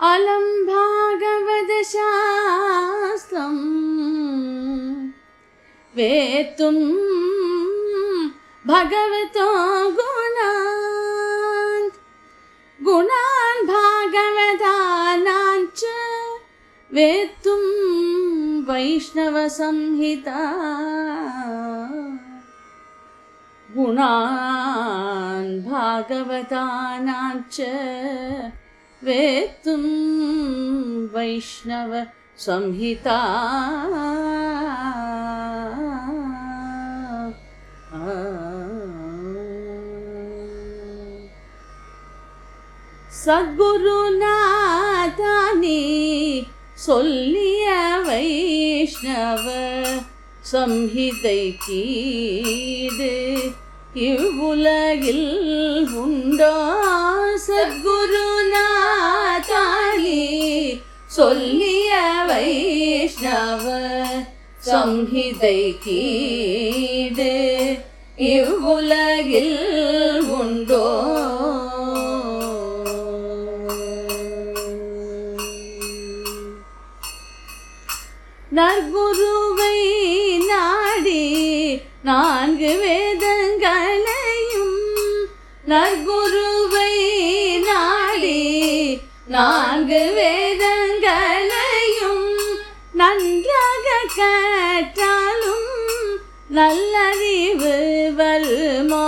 अलं भागवतशास्त्रम् वेत्तुं भगवतो गुणान्। गुणान् भागवतानाञ्च वेत्तुं वैष्णवसंहिता। गुणान् भागवतानाञ्च वेत्तुं वैष्णवसंहिता சத்குருநாதானி சொல்லிய வைஷ்ணவ சம்ஹிதை கீடு இவ்வுலகில் உண்டோ சத்குருநாதானி சொல்லிய வைஷ்ணவ சம்ஹிதை கீது இவ்வுலகில் உண்டோ? நற்குருவை நாடி நான்கு வேதங்களையும் நற்குரு நல்லறிவு வருமோ?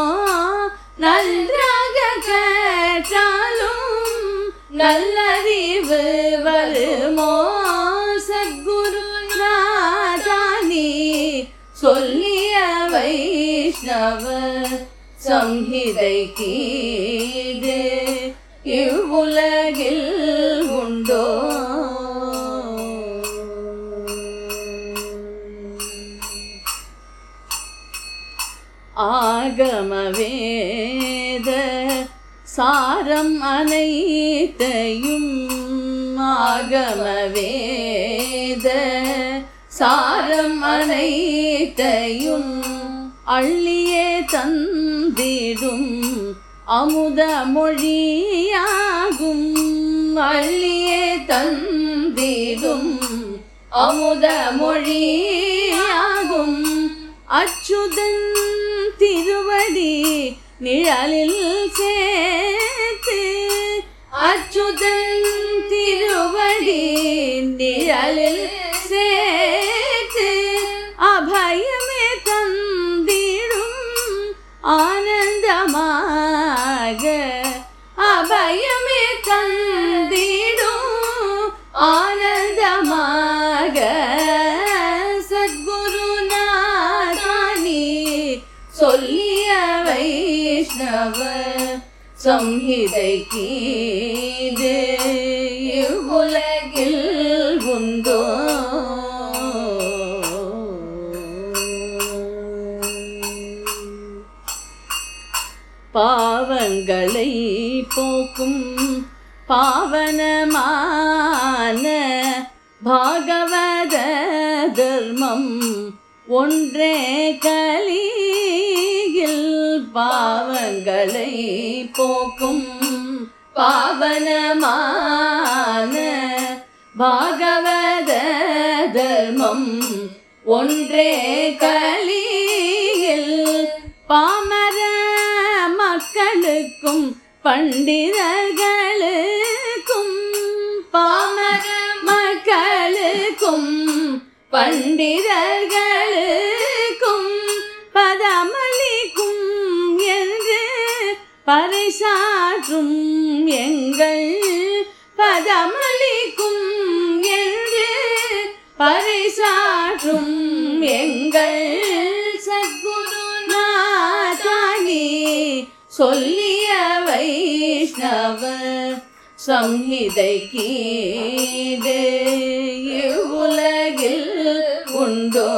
நன்றாக கேட்டாலும் நல்லறிவு வருமோ? சத்குரு நாதானி சொல்லிய வைஷ்ணவ சம்ஹிதை கீது இவ்வுலகில் ஆகமவேத சாரம் அனைத்தையும் ஆகமவேத சாரம் அனைத்தையும் அள்ளியே தந்திடும் அமுத மொழியாகும். அள்ளியே தந்திடும் அமுத மொழியாகும். அச்சுதன் திருவடி நிழலில் சேர்த்து அச்சுதன் திருவடி நிழலில் சேர்த்து அபயமே தந்திடும் ஆனந்தமாக அபயமே தந்திடும் வைஷ்ணவ சம்ஹிதை கீது இவ்வுலகில் உண்டோ பாவங்களை போக்கும் பாவனமான பாகவத தர்மம் ஒன்றே கலீ பாவங்களை போக்கும் பாவனமான பாகவத தர்மம் ஒன்றே கலியில் பாமர மக்களுக்கும் பண்டிதர்களுக்கும் பாமர மக்களுக்கும் பண்டிதர்கள் பரிசாற்றும் எங்கள் பதமளிக்கும் என்று பரிசாற்றும் எங்கள் சத்குருநாதானி சொல்லிய வைஷ்ணவ சம்ஹிதை கீது இவ்வுலகில் உண்டோ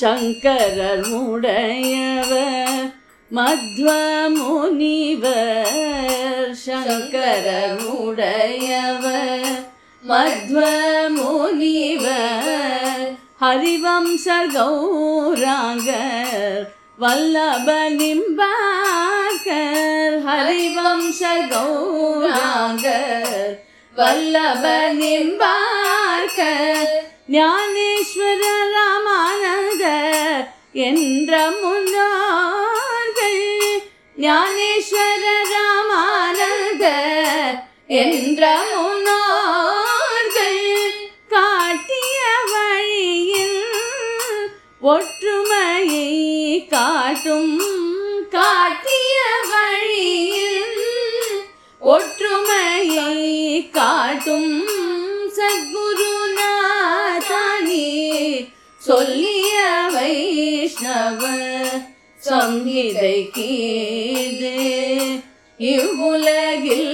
சங்கரர் உடையவர் மத்வ முனிவர் சங்கரர் உடையவர் மத்வ முனிவர் ஹரிவம்சர் கௌராங்கர் வல்லப நிம்பாக்கர் ஹரிவம்ச கௌராங்கர் வல்லப நிம்பாக்கர் ஞானேஸ்வர ராமானந்த என்ற முன்னார்கள். ஞானேஸ்வர ராமானந்த என்ற முன்னார்கள். காட்டிய வழியில் ஒற்றுமையை காட்டும். காட்டிய வழியில் ஒற்றுமையை காட்டும். சத்குரு சொல்லிய வைஷ்ணவ சங்கீதை கீது. இவ்வுலகில்